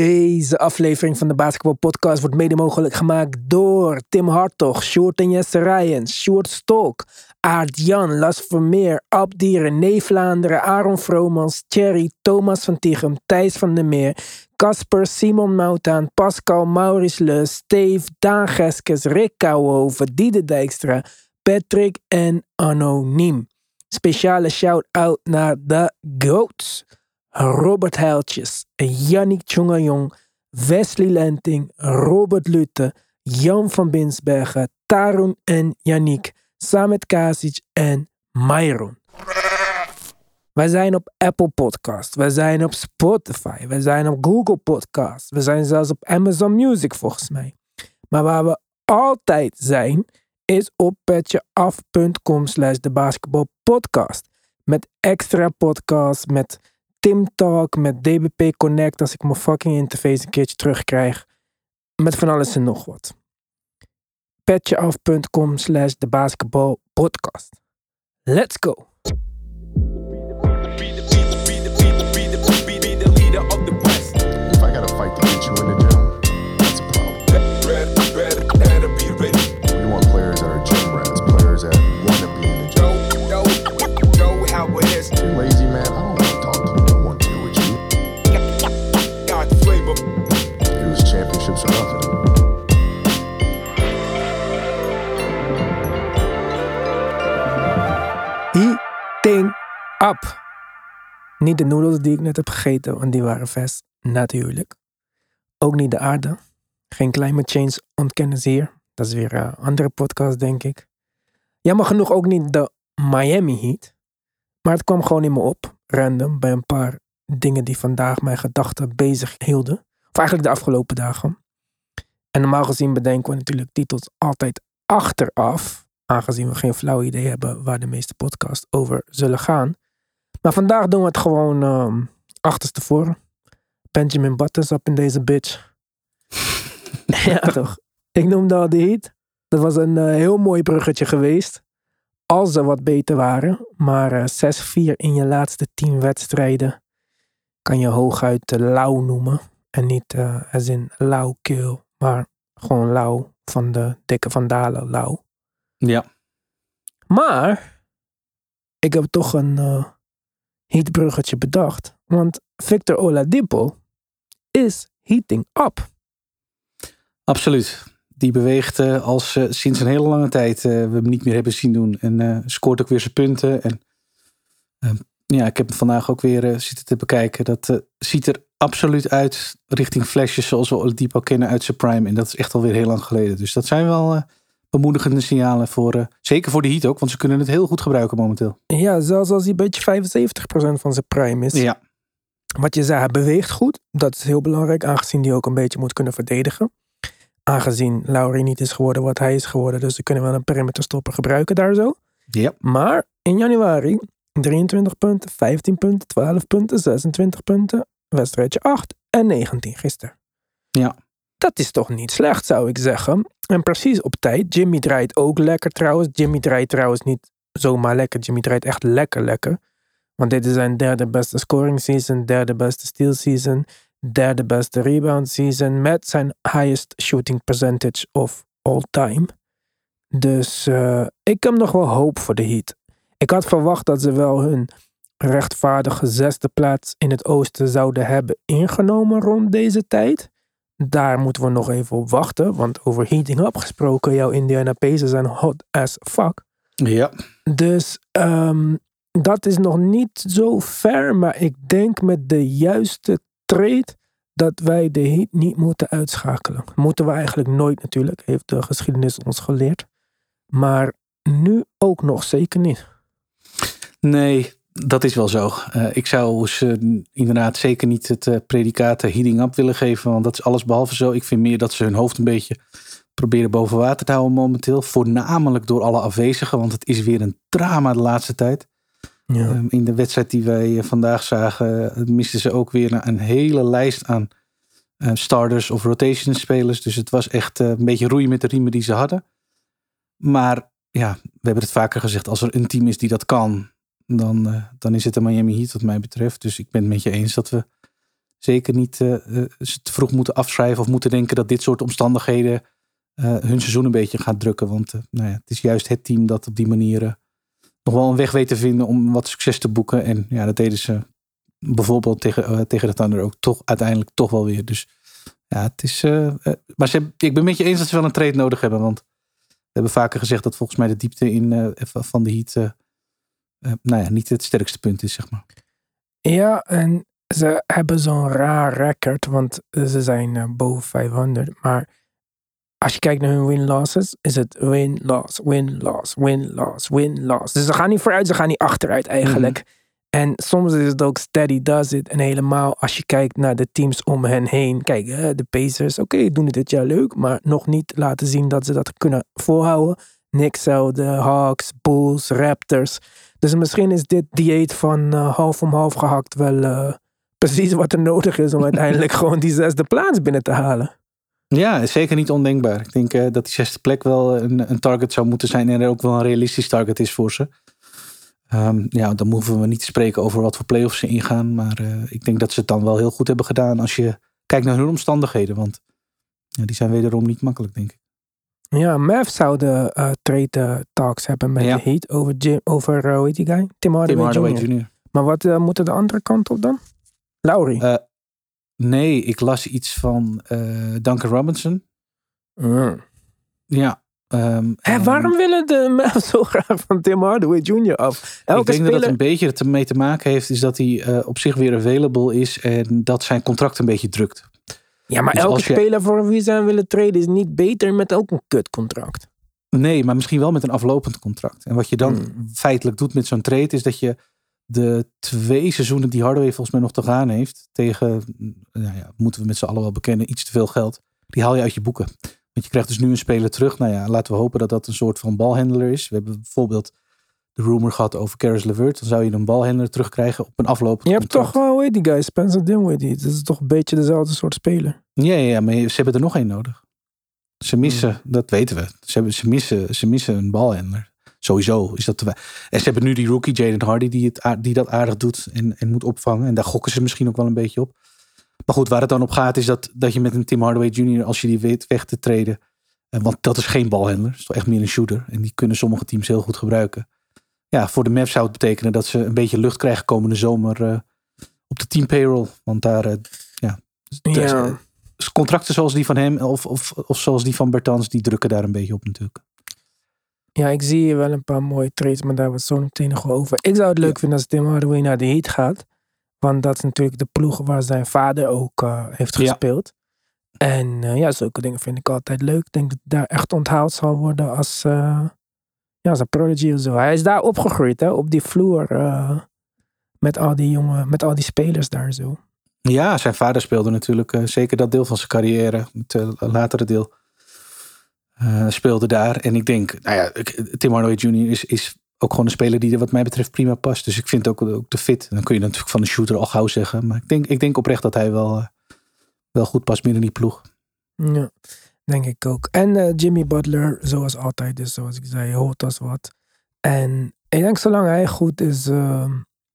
Deze aflevering van de Basketball Podcast wordt mede mogelijk gemaakt door Tim Hartog, Sjoerd en Jesse Ryan, Sjoerd Stok, Aart Jan, Las Vermeer, Abdieren, Nee Vlaanderen, Aaron Vromans, Thierry, Thomas van Tichem, Thijs van der Meer, Casper, Simon Moutaan, Pascal, Maurice Leus, Steve, Daan Geskes, Rick Kouwenhoven, Diede Dijkstra, Patrick en Anoniem. Speciale shout-out naar de GOATs. Robert Heiltjes, Yannick Tjongajong, Wesley Lenting, Robert Lutte, Jan van Binsbergen, Tarun en Yannick, Samet Kasic en Myron. Wij zijn op Apple Podcast, wij zijn op Spotify, wij zijn op Google Podcast, we zijn zelfs op Amazon Music volgens mij. Maar waar we altijd zijn, is op petjeaf.com slash de basketbalpodcast. Met extra podcasts, met Tim Talk, met DBP Connect als ik mijn fucking interface een keertje terugkrijg. Met van alles en nog wat. Petjeaf.com slash de basketbalpodcast. Let's go! Niet de noedels die ik net heb gegeten, want die waren vers, natuurlijk. Ook niet de aarde. Geen climate change ontkennen ze hier. Dat is weer een andere podcast, denk ik. Jammer genoeg ook niet de Miami Heat. Maar het kwam gewoon in me op, random, bij een paar dingen die vandaag mijn gedachten bezig hielden. Of eigenlijk de afgelopen dagen. En normaal gezien bedenken we natuurlijk titels altijd achteraf. Aangezien we geen flauw idee hebben waar de meeste podcasts over zullen gaan. Maar vandaag doen we het gewoon ehm achterstevoren. Benjamin Buttons up in deze bitch. ja toch. Ik noemde al de heat. Dat was een eh, heel mooi bruggetje geweest. Als ze wat beter waren. Maar eh, 6-4 in je laatste 10 wedstrijden. Kan je hooguit uh, lauw noemen. En niet als in lauw kill. Maar gewoon lauw van de dikke vandalen lauw. Ja. Maar ik heb toch een eh heatbruggetje bedacht. Want Victor Oladipo is heating up. Absoluut. Die beweegt eh, als eh, sinds een hele lange tijd eh, we hem niet meer hebben zien doen. En scoort ook weer zijn punten. En ehm, ja, ik heb hem vandaag ook weer zitten te bekijken. Dat ziet er absoluut uit richting flesjes zoals we Oladipo kennen uit zijn prime. En dat is echt alweer heel lang geleden. Dus dat zijn wel bemoedigende signalen voor, eh, zeker voor de heat ook. Want ze kunnen het heel goed gebruiken momenteel. Ja, zelfs als hij een beetje 75% van zijn prime is. Ja, Wat je zei, hij beweegt goed. Dat is heel belangrijk, aangezien hij ook een beetje moet kunnen verdedigen. Aangezien Laurie niet is geworden wat hij is geworden. Dus ze kunnen wel een perimeterstopper gebruiken daar zo. ja. Maar in januari 23 punten, 15 punten, 12 punten, 26 punten. Wedstrijdje 8 en 19 gisteren. Ja. Dat is toch niet slecht, zou ik zeggen. En precies op tijd. Jimmy draait ook lekker trouwens. Jimmy draait trouwens niet zomaar lekker. Jimmy draait echt lekker lekker. Want dit is zijn derde beste scoring season, derde beste steal season, derde beste rebound season met zijn highest shooting percentage of all time. Dus eh, ik heb nog wel hoop voor de Heat. Ik had verwacht dat ze wel hun rechtvaardige zesde plaats in het oosten zouden hebben ingenomen rond deze tijd. Daar moeten we nog even op wachten, want over heating up gesproken, jouw Indiana Pacers zijn hot as fuck. Ja. Dus ehm, dat is nog niet zo ver, maar ik denk met de juiste trade dat wij de Heat niet moeten uitschakelen. Moeten we eigenlijk nooit natuurlijk, heeft de geschiedenis ons geleerd. Maar nu ook nog zeker niet. Nee, dat is wel zo. Eh, ik zou ze inderdaad zeker niet het eh, predicaat eh, heating up willen geven. Want dat is alles behalve zo. Ik vind meer dat ze hun hoofd een beetje proberen boven water te houden momenteel. Voornamelijk door alle afwezigen. Want het is weer een drama de laatste tijd. Ja. Ehm, in de wedstrijd die wij vandaag zagen, misten ze ook weer een hele lijst aan starters of rotation spelers. Dus het was echt een beetje roeien met de riemen die ze hadden. Maar ja, we hebben het vaker gezegd, als er een team is die dat kan, dan, eh, dan is het de Miami Heat wat mij betreft. Dus ik ben het met je eens dat we zeker niet uh, ze te vroeg moeten afschrijven of moeten denken dat dit soort omstandigheden hun seizoen een beetje gaat drukken. Want nou ja, het is juist het team dat op die manier nog wel een weg weet te vinden om wat succes te boeken. En ja, dat deden ze bijvoorbeeld tegen, tegen de Thunder ook toch uiteindelijk toch wel weer. Dus ja, het is. maar ik ben met je eens dat ze wel een trade nodig hebben. Want we hebben vaker gezegd dat volgens mij de diepte in, van de Heat nou ja, niet het sterkste punt is, zeg maar. Ja, en ze hebben zo'n raar record, want ze zijn uh, boven 500. Maar als je kijkt naar hun win-losses, is het win-loss, win-loss, win-loss, win-loss. Dus ze gaan niet vooruit, ze gaan niet achteruit eigenlijk. Mhm. En soms is het ook steady does it. En helemaal als je kijkt naar de teams om hen heen. Kijk, de Pacers, oké, doen het dit jaar leuk. Maar nog niet laten zien dat ze dat kunnen volhouden. Knicks de Hawks, Bulls, Raptors. Dus misschien is dit dieet van uh, half om half gehakt wel uh, precies wat er nodig is om uiteindelijk gewoon die zesde plaats binnen te halen. Ja, zeker niet ondenkbaar. Ik denk uh, dat die zesde plek wel een, een, target zou moeten zijn en er ook wel een realistisch target is voor ze. Um, ja, dan hoeven we niet te spreken over wat voor playoffs ze ingaan. Maar ik denk dat ze het dan wel heel goed hebben gedaan als je kijkt naar hun omstandigheden. Want ja, die zijn wederom niet makkelijk, denk ik. Ja, Mavs zouden uh, trade talks hebben met ja. de Heat over, Jim, over uh, hoe heet die guy? Tim Hardaway, Tim Hardaway Jr. Maar wat uh, moet er de andere kant op dan? Lowry? nee, ik las iets van Duncan Robinson. Mm. Ja. Um, waarom willen de Mavs zo graag van Tim Hardaway Jr. af? Elke ik denk speler... dat het een beetje ermee te maken heeft, is dat hij op zich weer available is en dat zijn contract een beetje drukt. Ja, maar dus elke speler voor wie ze willen treden is niet beter met ook een kutcontract. Nee, maar misschien wel met een aflopend contract. En wat je dan hmm. feitelijk doet met zo'n trade is dat je de twee seizoenen die Hardaway volgens mij nog te gaan heeft tegen, nou ja, moeten we met z'n allen wel bekennen, iets te veel geld. Die haal je uit je boeken. Want je krijgt dus nu een speler terug. Nou ja, laten we hopen dat dat een soort van balhandler is. We hebben bijvoorbeeld de rumor gehad over Caris LeVert. Dan zou je een balhandler terugkrijgen op een aflopend Je hebt toch wel, hoe heet die guy? Spencer Dinwiddie. Dat is toch een beetje dezelfde soort speler. Ja, ja, maar ze hebben er nog één nodig. Ze missen, hmm. dat weten we. Ze, hebben, ze, missen, ze missen een balhandler. Sowieso is dat te En ze hebben nu die rookie Jaden Hardy die, het, die dat aardig doet en, en moet opvangen. En daar gokken ze misschien ook wel een beetje op. Maar goed, waar het dan op gaat is dat, dat je met een Tim Hardaway Jr., als je die weet weg te treden. Eh, want dat is geen balhandler. Dat is toch echt meer een shooter. En die kunnen sommige teams heel goed gebruiken ja, voor de Mavs zou het betekenen dat ze een beetje lucht krijgen komende zomer uh, op de team payroll. Want daar, uh, ja, ja. contracten zoals die van hem of, of, of zoals die van Bertans, die drukken daar een beetje op natuurlijk. Ja, ik zie hier wel een paar mooie trades, maar daar wordt zo meteen nog over. Ik zou het leuk vinden als Tim Hardaway naar de Heat gaat. Want dat is natuurlijk de ploeg waar zijn vader ook uh, heeft gespeeld. Ja. En ja, zulke dingen vind ik altijd leuk. Ik denk dat daar echt onthaald zal worden als, ja, zijn prodigy of zo. Hij is daar opgegroeid, hè, op die vloer. Uh, met al die jongen, met al die spelers daar zo. Ja, zijn vader speelde natuurlijk uh, zeker dat deel van zijn carrière. Het uh, latere deel. speelde daar. En ik denk, nou ja, Tim Hardaway Jr. is, is ook gewoon een speler die er wat mij betreft prima past. Dus ik vind ook, ook de fit. Dan kun je natuurlijk van de shooter al gauw zeggen. Maar ik denk, ik denk oprecht dat hij wel, wel goed past in die ploeg. Ja. Denk ik ook. En uh, Jimmy Butler, zoals altijd, dus zoals ik zei, hoort als wat. En ik denk zolang hij goed is, uh,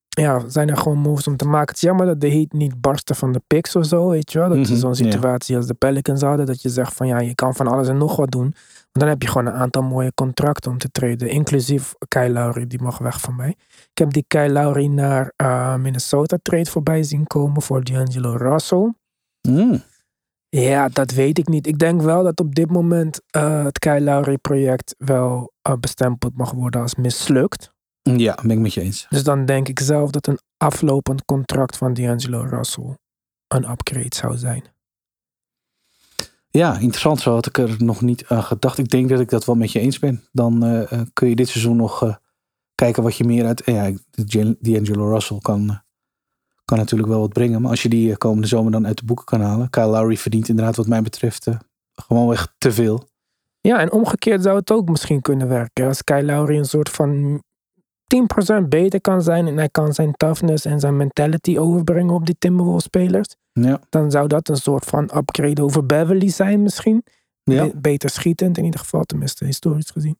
ja, zijn er gewoon moves om te maken. Het is jammer dat de Heat niet barsten van de picks of zo, weet je wel. Dat is mhm, zo'n situatie als de Pelicans hadden, dat je zegt van ja, je kan van alles en nog wat doen. Maar dan heb je gewoon een aantal mooie contracten om te treden. Inclusief Kyle Lowry, die mag weg van mij. Ik heb die Kyle Lowry naar uh, Minnesota trade voorbij zien komen voor D'Angelo Russell. Mm. Ja, dat weet ik niet. Ik denk wel dat op dit moment uh, het Kyle Lowry project wel uh, bestempeld mag worden als mislukt. Ja, ben ik met je eens. Dus dan denk ik zelf dat een aflopend contract van D'Angelo Russell een upgrade zou zijn. Ja, interessant. Zo had ik er nog niet aan gedacht. Ik denk dat ik dat wel met je eens ben. Dan uh, kun je dit seizoen nog kijken wat je meer uit... ja, D'Angelo Russell kan kan natuurlijk wel wat brengen. Maar als je die eh, komende zomer dan uit de boeken kan halen. Kyle Lowry verdient inderdaad wat mij betreft uh, gewoon echt te veel. Ja, en omgekeerd zou het ook misschien kunnen werken. Als Kyle Lowry een soort van 10% beter kan zijn. En hij kan zijn toughness en zijn mentality overbrengen op die Timberwolves spelers. Ja. Dan zou dat een soort van upgrade over Beverly zijn misschien. Ja. beter schietend in ieder geval, tenminste historisch gezien.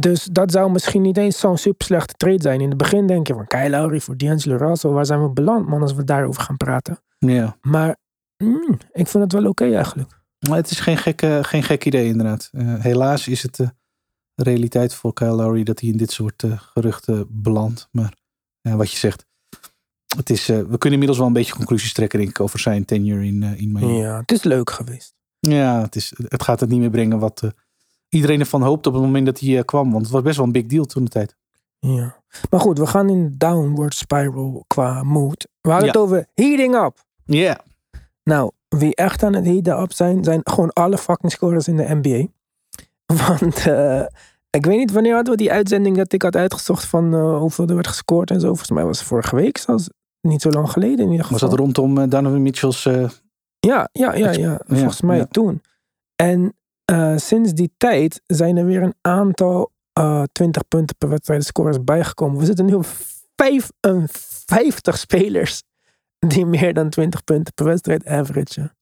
Dus dat zou misschien niet eens zo'n super slechte trade zijn. In het begin denk je van Kyle Lowry voor D'Angelo Russell. Waar zijn we beland, man, als we daarover gaan praten? Ja. Maar mm, ik vind het wel oké eigenlijk. Maar het is geen gek, eh, geen gek idee inderdaad. Eh, helaas is het de realiteit voor Kyle Lowry dat hij in dit soort eh, geruchten belandt. Maar wat je zegt, het is, eh, we kunnen inmiddels wel een beetje conclusies trekken denk ik, over zijn tenure in, eh, in Miami. Ja, het is leuk geweest. Ja, het, is, het gaat het niet meer brengen wat eh, iedereen ervan hoopt op het moment dat hij eh, kwam. Want het was best wel een big deal toen de tijd. Ja. Maar goed, we gaan in de downward spiral qua mood. We hadden Ja. het over heating up. Ja. Nou, wie echt aan het heaten up zijn, zijn gewoon alle fucking scorers in de NBA. Want eh, ik weet niet wanneer hadden we die uitzending dat ik had uitgezocht van eh, hoeveel er werd gescoord en zo. Volgens mij was het vorige week, zelfs niet zo lang geleden in ieder geval. Was dat rondom eh, Donovan Mitchell's... eh, Ja, ja, ja, ja. Volgens mij ja. toen. En eh, sinds die tijd zijn er weer een aantal eh 20 punten per wedstrijd scores bijgekomen. We zitten nu op 55 spelers die meer dan 20 punten per wedstrijd averagen.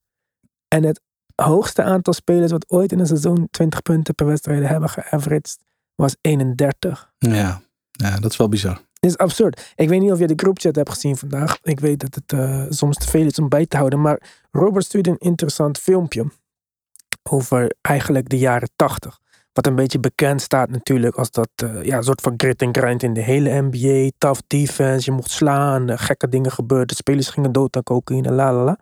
En het hoogste aantal spelers wat ooit in een seizoen 20 punten per wedstrijd hebben geaveraged was 31. ja. ja, dat is wel bizar. Dit is absurd. Ik weet niet of je de groupchat hebt gezien vandaag. Ik weet dat het eh, soms te veel is om bij te houden. Maar Robert stuurde een interessant filmpje. Over eigenlijk de jaren 80. Wat een beetje bekend staat natuurlijk als dat eh, ja, soort van grit en grind in de hele NBA. Tough defense, je mocht slaan, eh, gekke dingen gebeurden. Spelers gingen dood aan cocaïne, la la la.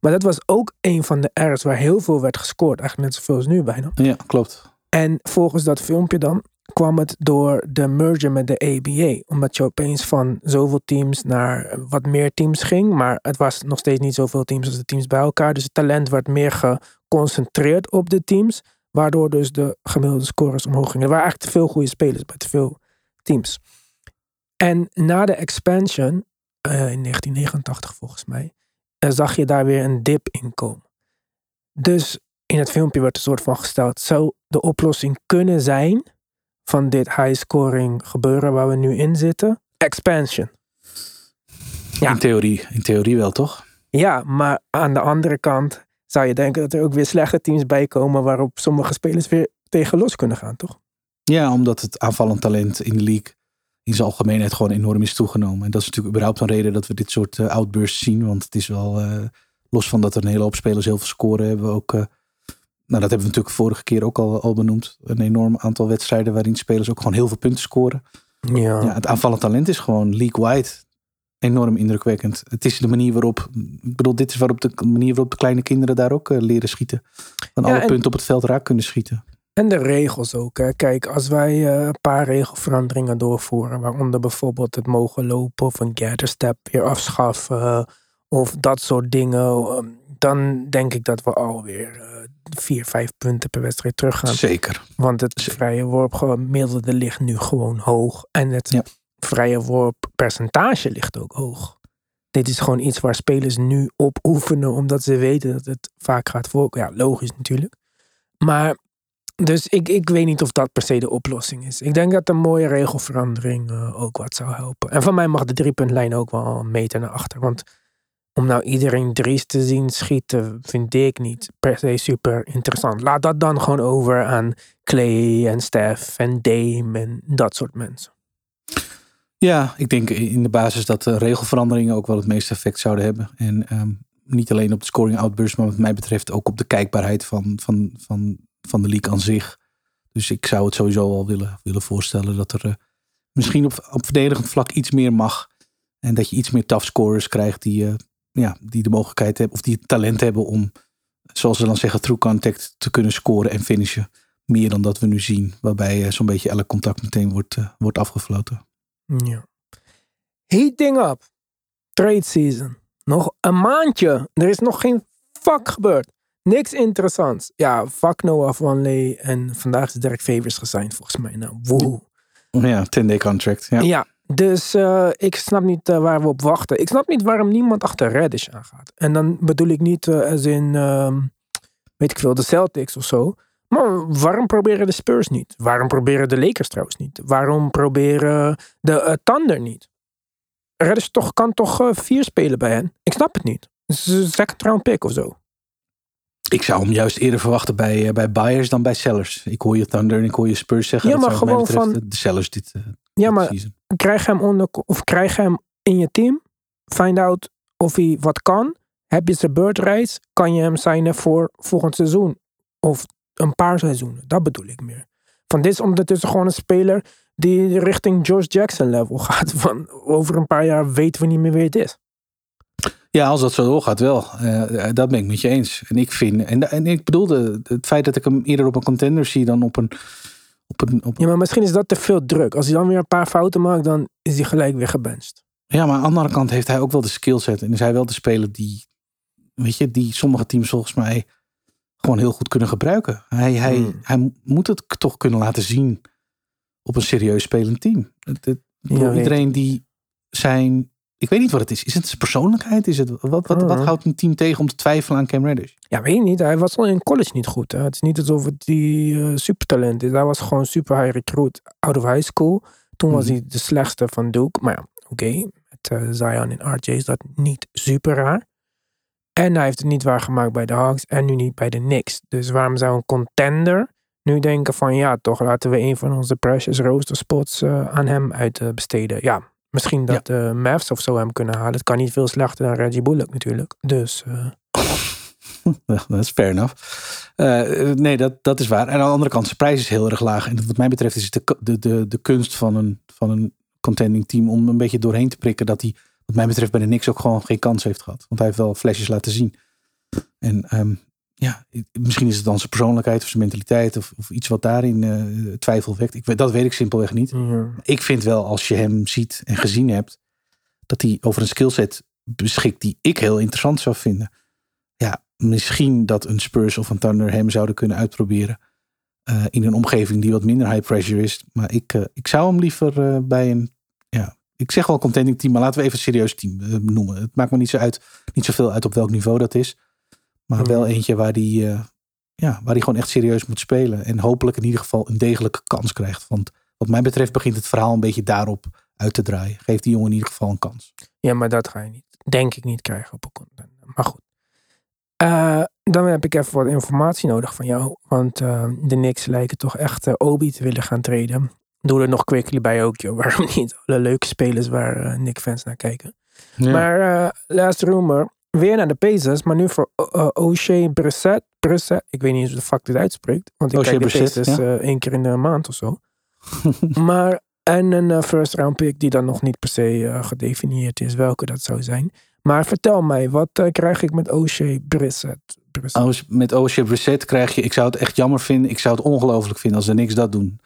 Maar dat was ook een van de eras waar heel veel werd gescoord. Eigenlijk net zoveel als nu bijna. Ja, klopt. En volgens dat filmpje dan kwam het door de merger met de ABA. Omdat je opeens van zoveel teams naar wat meer teams ging. Maar het was nog steeds niet zoveel teams als de teams bij elkaar. Dus het talent werd meer geconcentreerd op de teams. Waardoor dus de gemiddelde scores omhoog gingen. Er waren eigenlijk te veel goede spelers bij te veel teams. En na de expansion, eh, in 1989 volgens mij, eh, zag je daar weer een dip in komen. Dus in het filmpje werd een soort van gesteld, zou de oplossing kunnen zijn van dit high scoring gebeuren waar we nu in zitten? Expansion. Ja. In, theorie, in theorie wel, toch? Ja, maar aan de andere kant zou je denken dat er ook weer slechte teams bij komen waarop sommige spelers weer tegen los kunnen gaan, toch? Ja, omdat het aanvallend talent in de league in zijn algemeenheid gewoon enorm is toegenomen. En dat is natuurlijk überhaupt een reden dat we dit soort eh, outbursts zien. Want het is wel, eh, los van dat er een hele hoop spelers heel veel scoren, hebben we ook... eh, nou, dat hebben we natuurlijk vorige keer ook al, al benoemd. Een enorm aantal wedstrijden waarin spelers ook gewoon heel veel punten scoren. Ja. Ja, het aanvallend talent is gewoon league-wide enorm indrukwekkend. Het is de manier waarop, ik bedoel, dit is waarop de manier waarop de kleine kinderen daar ook eh, leren schieten. Van Ja, alle en- punten op het veld raak kunnen schieten. En de regels ook. Hè. Kijk, als wij eh, een paar regelveranderingen doorvoeren, waaronder bijvoorbeeld het mogen lopen of een gather step weer afschaffen of dat soort dingen, eh, dan denk ik dat we alweer eh, vier, vijf punten per wedstrijd teruggaan. Zeker. Want het Zeker. vrije worp gemiddelde ligt nu gewoon hoog. En het Ja. vrije worp percentage ligt ook hoog. Dit is gewoon iets waar spelers nu op oefenen, omdat ze weten dat het vaak gaat voorkomen. Ja, logisch natuurlijk. Maar, dus ik, ik weet niet of dat per se de oplossing is. Ik denk dat een mooie regelverandering eh, ook wat zou helpen. En van mij mag de driepuntlijn ook wel een meter naar achter. Want om nou iedereen drie's te zien schieten, vind ik niet per se super interessant. Laat dat dan gewoon over aan Clay en Steph en Dame en dat soort mensen. Ja, ik denk in de basis dat de regelveranderingen ook wel het meeste effect zouden hebben. En ehm, niet alleen op de scoring outburst, maar wat mij betreft ook op de kijkbaarheid van, van, van, van de league aan zich. Dus ik zou het sowieso al willen, willen voorstellen dat er eh, misschien op, op verdedigend vlak iets meer mag. En dat je iets meer tough scorers krijgt die, eh, ja, die de mogelijkheid hebben of die het talent hebben om, zoals ze dan zeggen, through contact te kunnen scoren en finishen. Meer dan dat we nu zien, waarbij eh, zo'n beetje elk contact meteen wordt, eh, wordt afgefloten. Ja. Heating up. Trade season. Nog een maandje. Er is nog geen fuck gebeurd. Niks interessants. Ja, fuck Noah Van Lee. En vandaag is Dirk Favors gesigned volgens mij. Nou, woe. Ja, 10-day contract. Ja. Ja, dus eh, ik snap niet eh, waar we op wachten. Ik snap niet waarom niemand achter Reddish aangaat. En dan bedoel ik niet eh, als in, ehm, weet ik veel, de Celtics of zo. Maar waarom proberen de Spurs niet? Waarom proberen de Lakers trouwens niet? Waarom proberen de Thunder niet? Reddish toch, kan toch vier spelen bij hen? Ik snap het niet. Het is een second round pick of zo. Ik zou hem juist eerder verwachten bij, bij buyers dan bij sellers. Ik hoor je Thunder en ik hoor je Spurs zeggen. Ja, maar gewoon betreft De sellers dit, Ja, maar season. krijg hem, onder, of krijg hem in je team. Find out of hij wat kan. Heb je zijn beurtreis, kan je hem signen voor volgend seizoen. Of een paar seizoenen. Dat bedoel ik meer. Van dit is ondertussen gewoon een speler die richting George Jackson level gaat. Van over een paar jaar weten we niet meer wie het is. Ja, als dat zo doorgaat wel. Eh, dat ben ik met je eens. En ik vind, en, en ik bedoelde het feit dat ik hem eerder op een contender zie dan op een. Op een op, Ja, maar misschien is dat te veel druk. Als hij dan weer een paar fouten maakt, dan is hij gelijk weer gebenched. Ja, maar aan de andere kant heeft hij ook wel de skillset. En is hij wel de speler die, weet je, die sommige teams volgens mij gewoon heel goed kunnen gebruiken. Hij, hij, Hmm. hij moet het toch kunnen laten zien op een serieus spelend team. Het, het- Ja, weet iedereen die zijn, ik weet niet wat het is. Is het zijn persoonlijkheid? Is het, wat, wat, wat Hmm. houdt een team tegen om te twijfelen aan Cam Reddish? Ja, weet je niet. Hij was al in college niet goed. Hè? Het is niet alsof het die eh, supertalent is. Hij was gewoon super high recruit out of high school. Toen was Mhm. hij de slechtste van Duke. Maar ja, oké. Met eh, Zion en RJ is dat niet super raar. En hij heeft het niet waargemaakt bij de Hawks en nu niet bij de Knicks. Dus waarom zou een contender nu denken van ja, toch laten we een van onze precious roster spots eh, aan hem uitbesteden. ja, misschien dat de Mavs of zo hem kunnen halen. Het kan niet veel slechter dan Reggie Bullock natuurlijk. Dus eh, Ja, Dat is fair enough. Eh, nee, dat, dat is waar. En aan de andere kant, zijn prijs is heel erg laag. En wat mij betreft is het de, de, de, de kunst van een, van een contending team om een beetje doorheen te prikken dat hij, wat mij betreft, bij de Knicks ook gewoon geen kans heeft gehad. Want hij heeft wel flesjes laten zien. En ehm, ja, misschien is het dan zijn persoonlijkheid of zijn mentaliteit of, of iets wat daarin eh, twijfel wekt. Ik, dat weet ik simpelweg niet. Ik vind wel, als je hem ziet en gezien hebt, dat hij over een skillset beschikt die ik heel interessant zou vinden. Ja, misschien dat een Spurs of een Thunder hem zouden kunnen uitproberen. eh, in een omgeving die wat minder high pressure is. Maar ik, eh, ik zou hem liever bij een, ja, ik zeg wel contending team, maar laten we even een serieus team noemen. Het maakt me niet, zo uit, niet zoveel uit op welk niveau dat is. Maar Mhm. wel eentje waar die, eh, ja, waar die gewoon echt serieus moet spelen. En hopelijk in ieder geval een degelijke kans krijgt. Want wat mij betreft begint het verhaal een beetje daarop uit te draaien. Geef die jongen in ieder geval een kans. Ja, maar dat ga je niet, denk ik niet krijgen op een. Maar goed. Eh, dan heb ik even wat informatie nodig van jou. Want eh, de Knicks lijken toch echt Obi te willen gaan treden. Doe er nog quickly bij ook, joh. Waarom niet? Alle leuke spelers waar eh Knicks-fans naar kijken. Maar eh last rumor, weer naar de Pacers, maar nu voor uh, O'Shea Brissett. Brissett, ik weet niet hoe de fuck dit uitspreekt. Want ik O'Shea kijk de eh, één keer in de maand of zo. maar, en een first round pick die dan nog niet per se gedefinieerd is welke dat zou zijn. Maar vertel mij, wat krijg ik met O'Shea Brissett? Brissett? Als- Met O'Shea Brissett krijg je, ik zou het echt jammer vinden. Ik zou het ongelooflijk vinden als er niks dat doen.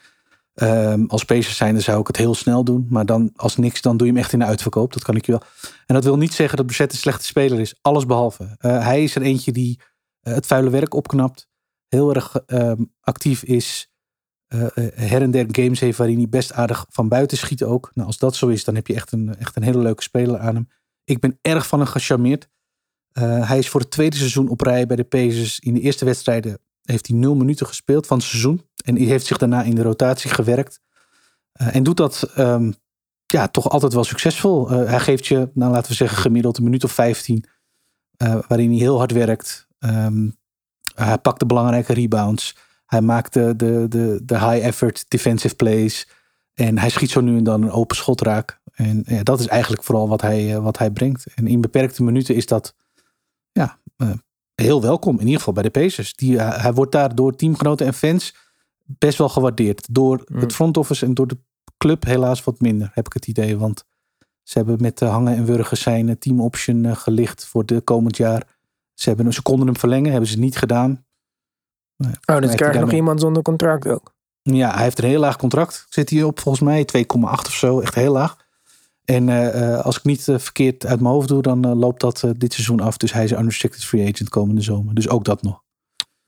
Ehm, als Pacers zijnde zou ik het heel snel doen. Maar dan als niks, dan doe je hem echt in de uitverkoop. Dat kan ik je wel. En dat wil niet zeggen dat Brissett een slechte speler is. Alles behalve. Eh, hij is er eentje die eh, het vuile werk opknapt. Heel erg ehm, actief is. eh, her en der games heeft waarin hij best aardig van buiten schiet ook. Nou, als dat zo is, dan heb je echt een, echt een hele leuke speler aan hem. Ik ben erg van hem gecharmeerd. Hij is voor het tweede seizoen op rij bij de Pacers. In de eerste wedstrijden heeft hij nul minuten gespeeld van het seizoen. En hij heeft zich daarna in de rotatie gewerkt. Eh, en doet dat ehm, ja, toch altijd wel succesvol. Eh, hij geeft je, nou, laten we zeggen, gemiddeld een minuut of 15. eh, waarin hij heel hard werkt. Ehm, hij pakt de belangrijke rebounds. Hij maakt de, de, de, high effort defensive plays. En hij schiet zo nu en dan een open schot raak. En ja, dat is eigenlijk vooral wat hij, wat hij brengt. En in beperkte minuten is dat ja, heel welkom. In ieder geval bij de Pacers. Die, hij, hij wordt daar door teamgenoten en fans best wel gewaardeerd. Door Mm. het front office en door de club helaas wat minder, heb ik het idee. Want ze hebben met de hangen en wurgen zijn eh, team option eh, gelicht voor de komend jaar. Ze, hebben, ze konden hem verlengen, hebben ze niet gedaan. Nou ja, oh, dus nog iemand zonder contract ook. ja, hij heeft een heel laag contract. Zit hij op volgens mij 2,8 of zo. Echt heel laag. En eh, eh, als ik niet eh, verkeerd uit mijn hoofd doe, dan loopt dat dit seizoen af. Dus hij is een unrestricted free agent komende zomer. Dus ook dat nog.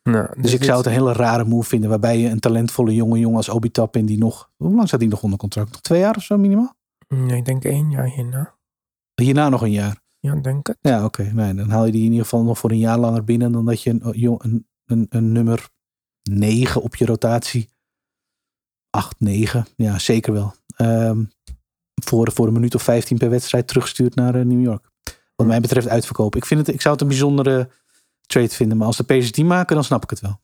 Nou, Dus, ik zou het een hele rare move vinden. Waarbij je een talentvolle jonge jongen als Obi Toppin die nog... Hoe lang staat hij nog onder contract? Nog twee jaar of zo minimaal? Nee, ik denk één jaar hierna. Hierna nog een jaar. Ja, denk het. Ja, oké. Nee, dan haal je die in ieder geval nog voor een jaar langer binnen. Dan dat je een, jong- een, een, een nummer 9 op je rotatie. 8, 9. Ja, zeker wel. Ehm, voor, voor een minuut of 15 per wedstrijd terugstuurt naar eh, New York. Wat mij betreft uitverkoop. Ik, vind het, ik zou het een bijzondere trade vinden. Maar als de Pacers die maken, dan snap ik het wel.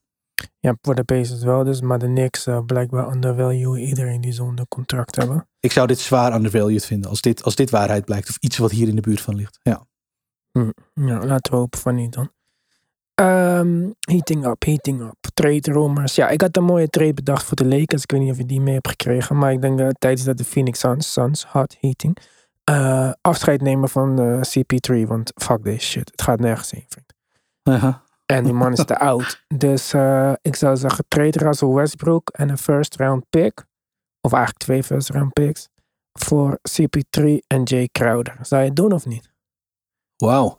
Ja, voor de Pacers wel dus, maar de Knicks uh, blijkbaar undervalue iedereen die zo'n contract hebben. Ik zou dit zwaar undervalued vinden als dit, als dit waarheid blijkt. Of iets wat hier in de buurt van ligt. Ja, hm. ja laten we hopen van niet dan. Um, heating up, heating up. Trade rumors. Ja, ik had een mooie trade bedacht voor de Lakers. Ik weet niet of je die mee hebt gekregen. Maar ik denk dat tijdens dat de Phoenix Suns, Suns hot heating, uh, afscheid nemen van uh, CP3. Want fuck this shit. Het gaat nergens heen, vriend. Uh -huh. En die man is te oud. Dus uh, ik zou zeggen, trade Russell Westbrook en een first round pick. Of eigenlijk twee first round picks. Voor CP3 en Jay Crowder. Zou je het doen of niet? Wauw.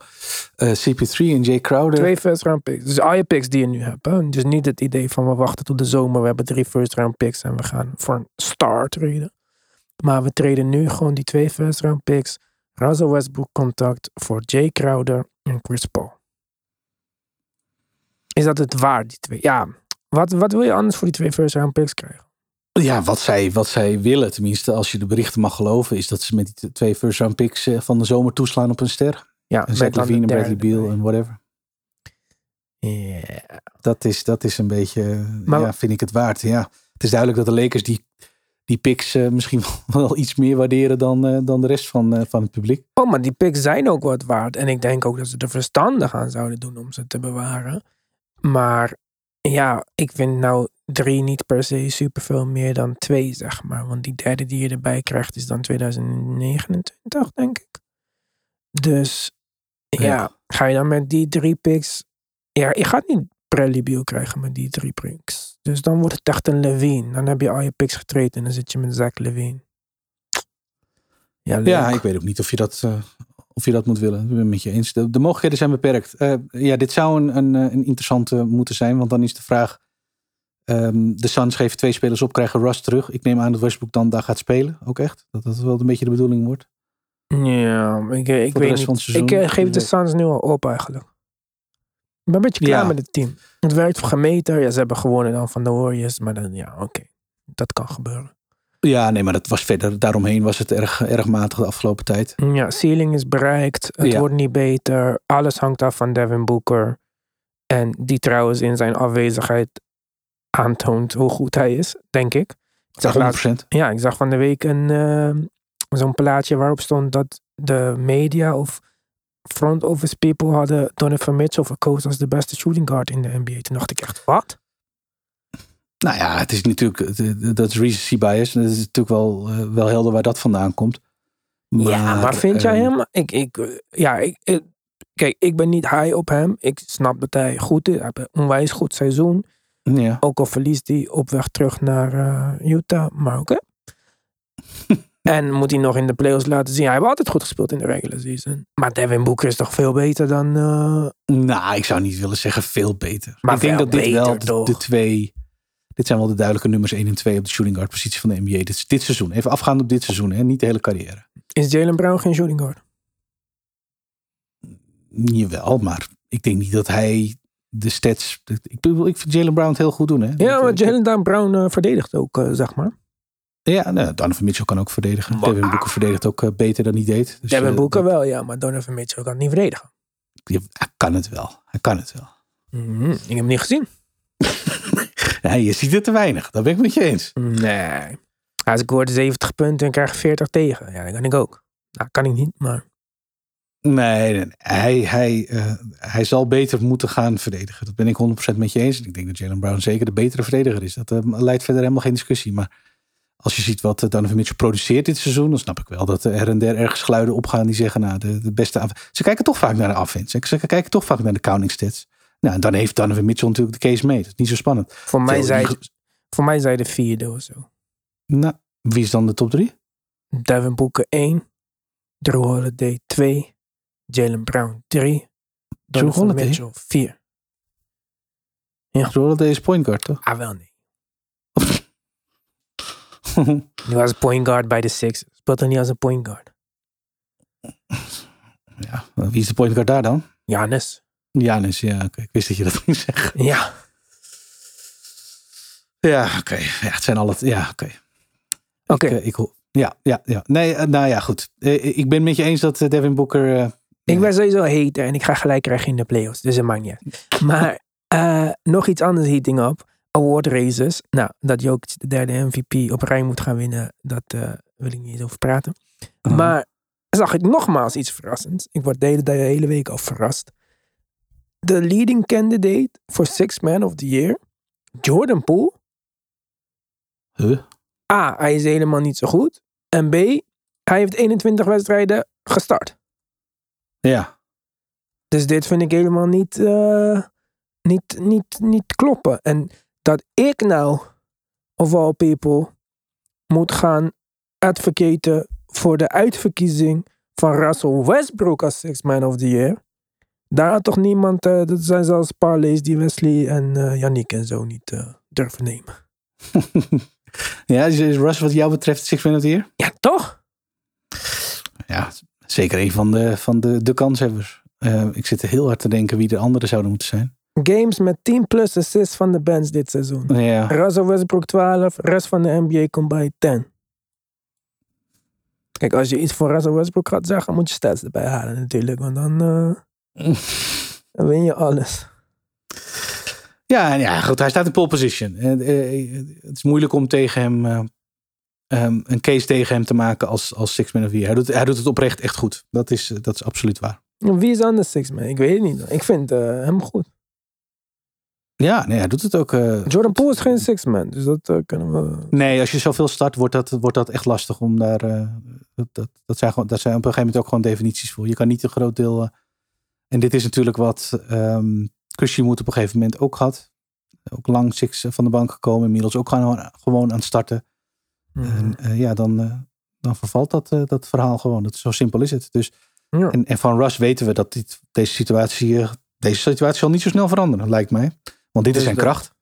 Uh, CP3 en Jay Crowder. Twee first round picks. Dus al je picks die je nu hebt. Hè? Dus niet het idee van we wachten tot de zomer. We hebben drie first round picks en we gaan voor een star traden. Maar we treden nu gewoon die twee first round picks. Russell Westbrook contact voor Jay Crowder en Chris Paul. Is dat het waard, die twee? Ja. Wat, wat wil je anders voor die twee first round picks krijgen? Ja, wat zij, wat zij willen, tenminste als je de berichten mag geloven, is dat ze met die twee first round picks eh, van de zomer toeslaan op een ster. Ja, en Zach Levine en Bradley Beal en whatever. Yeah. Dat is, dat is een beetje, maar, ja, vind ik het waard. Ja, het is duidelijk dat de Lakers die, die picks uh, misschien wel iets meer waarderen dan, uh, dan de rest van, uh, van het publiek. Oh, maar die picks zijn ook wat waard. En ik denk ook dat ze er verstandig aan zouden doen om ze te bewaren. Maar ja, ik vind nou drie niet per se superveel meer dan twee, zeg maar. Want die derde die je erbij krijgt is dan 2029, denk ik. Dus ja, ja ga je dan met die drie picks... Ja, je gaat niet Bradley Beal krijgen met die drie picks. Dus dan wordt het echt een Levine. Dan heb je al je picks getraind en dan zit je met Zach Levine. Ja, ja, ik weet ook niet of je dat, uh, of je dat moet willen. Ik ben het met je eens. De, de mogelijkheden zijn beperkt. Uh, ja, dit zou een, een, een interessante moeten zijn. Want dan is de vraag... Um, de Suns geven twee spelers op, krijgen Russ terug. Ik neem aan dat Westbrook dan daar gaat spelen. Ook echt. Dat dat wel een beetje de bedoeling wordt. Ja, ik, ik weet niet. Ik uh, geef de Suns nu al op eigenlijk. Ik ben een beetje klaar ja. met het team. Het werkt voor gemeten. Ja, ze hebben gewonnen dan van de Warriors. Maar dan, ja, oké. Okay. Dat kan gebeuren. Ja, nee, maar dat was verder. Daaromheen was het erg, erg matig de afgelopen tijd. Ja, ceiling is bereikt. Het ja. wordt niet beter. Alles hangt af van Devin Booker. En die trouwens in zijn afwezigheid aantoont hoe goed hij is, denk ik. ik zag 100%. Laat, ja, ik zag van de week een, uh, zo'n plaatje waarop stond dat de media of front office people hadden Donovan Mitchell verkozen als de beste shooting guard in de NBA. Toen dacht ik echt, wat? Nou ja, het is natuurlijk, dat is recency bias. En het is natuurlijk wel, uh, wel helder waar dat vandaan komt. Maar, ja, maar vind jij hem? Ik, ik, ja, ik, ik, kijk, ik ben niet high op hem. Ik snap dat hij goed is. Hij heeft een onwijs goed seizoen. Ja. Ook al verliest hij op weg terug naar uh, Utah. Maar oké. Okay. En moet hij nog in de playoffs laten zien. Hij heeft altijd goed gespeeld in de regular season. Maar Devin Booker is toch veel beter dan... Uh... Nou, ik zou niet willen zeggen veel beter. Maar ik denk dat dit wel de, de, twee... Dit zijn wel de duidelijke nummers 1 en 2 op de shooting guard positie van de NBA. Dit, dit seizoen. Even afgaand op dit seizoen. Hè? Niet de hele carrière. Is Jalen Brown geen shooting guard? Jawel, maar ik denk niet dat hij de stats. Ik, bedoel, ik vind Jalen Brown het heel goed doen. Hè? Ja, maar Jalen Brown uh, verdedigt ook, uh, zeg maar. Ja, nou, Donovan Mitchell kan ook verdedigen. Maar, Devin Booker verdedigt ook uh, beter dan hij deed. Dus, Devin Booker wel, ja, maar Donovan Mitchell kan niet verdedigen. hij kan het wel. Hij kan het wel. Mm -hmm. Ik heb hem niet gezien. nee, je ziet het te weinig. Dat ben ik met je eens. Nee. Als ik hoor 70 punten en krijg 40 tegen. Ja, dat kan ik ook. Nou, kan ik niet, maar... Nee, nee, hij, hij, uh, hij zal beter moeten gaan verdedigen. Dat ben ik 100% met je eens. Ik denk dat Jalen Brown zeker de betere verdediger is. Dat uh, leidt verder helemaal geen discussie. Maar als je ziet wat Donovan Mitchell produceert dit seizoen, dan snap ik wel dat er en der ergens geluiden opgaan die zeggen, nou, de, de beste af... Ze kijken toch vaak naar de offense. Ze kijken toch vaak naar de counting stats. Nou, en dan heeft Donovan Mitchell natuurlijk de case mee. Dat is niet zo spannend. Voor mij, zei, voor mij zei de vierde of zo. Nou, wie is dan de top drie? Devin Booker 1, Drew Holiday 2, Jalen Brown 3, Donovan Mitchell 4. Ja. Drew Holiday is point guard, toch? Ah, wel nee. Hij was point guard bij de Sixers. Speelde niet als een point guard. Ja, wie is de point guard daar dan? Janis. Janis, ja. Okay. Ik wist dat je dat ging zeggen. Ja. Ja, oké. Okay. Ja, het zijn alle... Ja, oké. Oké. Ik, ik, ja, ja, ja. Nee, nou ja, goed. Ik ben met je eens dat Devin Booker Ik ben sowieso hater en ik ga gelijk krijgen in de playoffs. Dus dat maakt niet uit. Maar eh, nog iets anders heating up. Award races. Nou, dat Jokic de derde MVP op rij moet gaan winnen. Dat eh, wil ik niet eens over praten. Uh-huh. Maar zag ik nogmaals iets verrassends. Ik word de hele, de hele week al verrast. De leading candidate voor Six Man of the Year. Jordan Poole. Huh? A, hij is helemaal niet zo goed. En B, hij heeft 21 wedstrijden gestart. Ja. Dus dit vind ik helemaal niet, eh, niet, niet, niet kloppen. En dat ik nou, of all people, moet gaan advocaten voor de uitverkiezing van Russell Westbrook als Six Man of the Year. Daar had toch niemand, eh, dat zijn zelfs parlays die Wesley en eh Yannick en zo niet eh, durven nemen. ja, is, is Russ wat jou betreft Six Man of the Year? Ja, toch? Ja, zeker een van de, van de, de kanshebbers. Ik zit er heel hard te denken wie de anderen zouden moeten zijn. Games met 10 plus assists van de bands dit seizoen. Ja, Russell Westbrook 12, rest van de NBA komt bij 10. Kijk, als je iets voor Russell Westbrook gaat zeggen, moet je stats erbij halen natuurlijk. Want dan, eh, dan win je alles. ja, en ja, goed. Hij staat in pole position. En, eh, het is moeilijk om tegen hem eh, ehm, een case tegen hem te maken als, als Six Man of Year. Hij doet, hij doet het oprecht echt goed. Dat is, dat is absoluut waar. Wie is anders six man? Ik weet het niet. Ik vind eh, hem goed. Ja, nee, hij doet het ook. eh, Jordan Poole is geen six man, dus dat eh, kunnen we... Nee, als je zoveel start, wordt dat, wordt dat echt lastig om daar. eh, dat, dat, dat, zijn gewoon, dat zijn op een gegeven moment ook gewoon definities voor. Je kan niet een groot deel. en dit is natuurlijk wat ehm Christian moet op een gegeven moment ook had. Ook lang six van de bank gekomen. Inmiddels ook gewoon, gewoon aan het starten. En eh, ja, dan, eh, dan vervalt dat, dat verhaal gewoon. Dat, zo simpel is het. Dus, Ja. en, en van Russ weten we dat dit, deze, situatie, deze situatie zal niet zo snel veranderen, lijkt mij. Want dit is Dus zijn dat- kracht.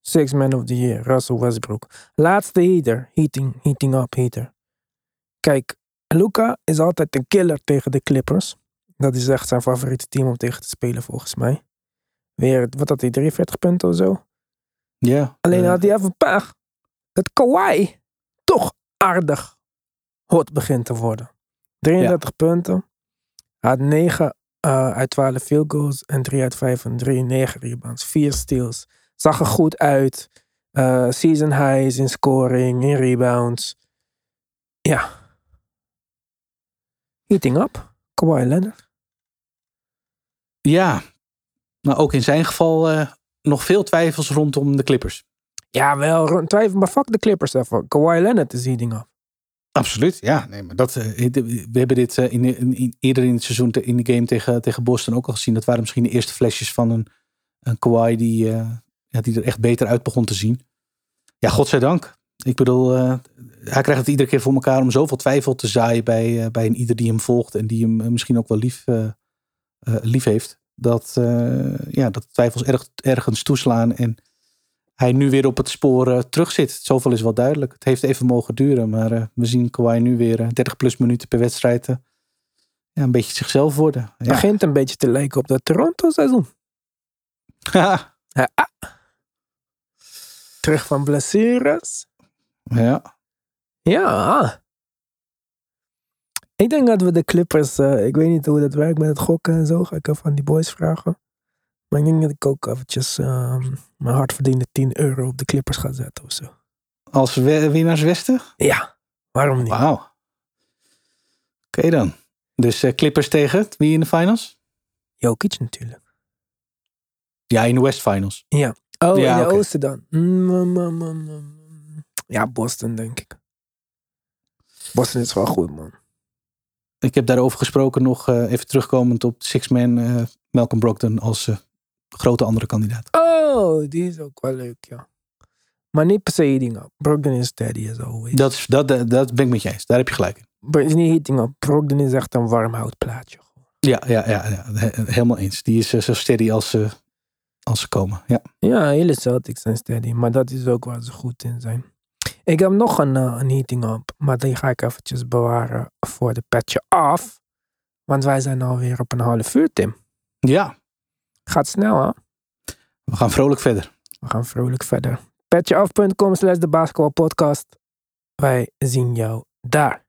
Six man of the year, Russell Westbrook. Laatste heater, heating, heating up heater. Kijk, Luca is altijd een killer tegen de Clippers. Dat is echt zijn favoriete team om tegen te spelen volgens mij. Weer, wat had hij, 43 punten of zo? Ja. Alleen eh, had hij even pech. Dat Kawhi toch aardig hot begint te worden. 33 punten. Hij had 9 uit 12 field goals en 3 uit 5 en 3, 9 rebounds, 4 steals. Zag er goed uit. Eh, season highs in scoring, in rebounds. Ja. Heating up. Kawhi Leonard. Ja, maar ook in zijn geval eh, nog veel twijfels rondom de Clippers. Ja, wel twijfel, maar fuck de Clippers even. Kawhi Leonard is heating up. Absoluut, ja. Nee, maar dat, eh, we hebben dit eh, in, in, eerder in het seizoen in de game tegen, tegen Boston ook al gezien. Dat waren misschien de eerste flesjes van een, een Kawhi die, eh, ja, die er echt beter uit begon te zien. Ja, godzijdank. Ik bedoel, eh, hij krijgt het iedere keer voor elkaar om zoveel twijfel te zaaien bij, eh, bij een ieder die hem volgt en die hem eh, misschien ook wel lief, eh, eh, lief heeft. Dat, eh, ja, dat twijfels erg, ergens toeslaan en hij nu weer op het spoor eh, terug zit. Zoveel is wel duidelijk. Het heeft even mogen duren, maar eh, we zien Kawhi nu weer eh, 30 plus minuten per wedstrijd eh, ja, een beetje zichzelf worden. Ja. Begint een beetje te lijken op dat Toronto seizoen. Terug van blessures. ja. Ja. Ik denk dat we de Clippers, eh, ik weet niet hoe dat werkt met het gokken en zo, ga ik even aan die boys vragen. Maar ik denk dat ik ook eventjes ehm, mijn hardverdiende 10 euro op de Clippers ga zetten of zo. Als we- winnaars Westen? Ja, waarom niet? Wauw. Oké dan. Dus eh, Clippers tegen wie in de finals? Jokic natuurlijk. Ja, in de West Finals. Oh, Ja, in de oosten dan. Mm, mm, mm. Ja, Boston denk ik. Boston is wel goed, man. Ik heb daarover gesproken nog eh, even terugkomend op Six Man eh, Malcolm Brogdon als grote andere kandidaat. Oh, die is ook wel leuk, ja. Maar niet per se heating up. Brogdon is steady as always. Dat, is, dat, dat, dat ben ik met je eens. Daar heb je gelijk in. Maar is niet heating up. Brogdon is echt een warm houtplaatje. Ja, ja, ja, ja he- helemaal eens. Die is eh, zo steady als ze, als ze komen. Ja. Ja, hele Celtics zijn steady. Maar dat is ook waar ze goed in zijn. Ik heb nog een, eh, een heating up. Maar die ga ik eventjes bewaren voor de petje af. Want wij zijn alweer op een half uur, Tim. ja, Gaat snel, hè? we gaan vrolijk verder. We gaan vrolijk verder. Petjeaf.com slash de basketbalpodcast. Wij zien jou daar.